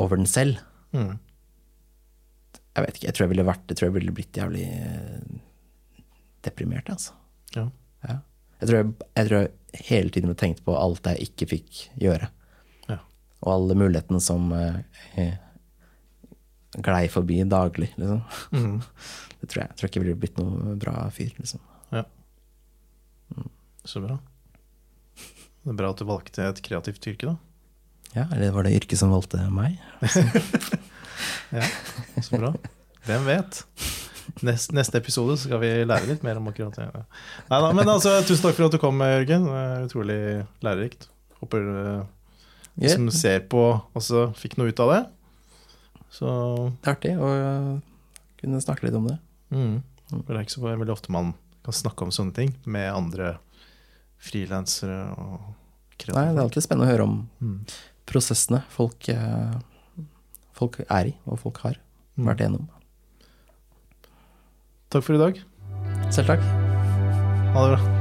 over den selv Mm. Jeg vet ikke, jeg tror jeg ville vært Jeg tror jeg ville blitt jævlig eh, deprimert, altså. Ja. Ja. Jeg, tror jeg, jeg tror jeg hele tiden ville tenkt på alt jeg ikke fikk gjøre. Ja. Og alle mulighetene som eh, eh, glei forbi daglig, liksom. Mm. Det tror jeg. Jeg tror ikke jeg ville blitt noe bra fyr, liksom. Ja. Så bra. Det er bra at du valgte et kreativt yrke, da. Ja, eller var det yrket som valgte meg? Ja, Så bra. Hvem vet? Neste, neste episode skal vi lære litt mer om akkurat det. Nei da, men altså, tusen takk for at du kom, Jørgen. Utrolig lærerikt. Håper du de Ja, som ser på, også fikk noe ut av det. Så det er artig å øh, kunne snakke litt om det. mm. Det er ikke så veldig ofte man kan snakke om sånne ting med andre frilansere og Nei, det er alltid spennende å høre om Mm. prosessene folk, øh, folk er i, og folk har Mm. vært igjennom. Takk for i dag. Selv takk. Ha det bra.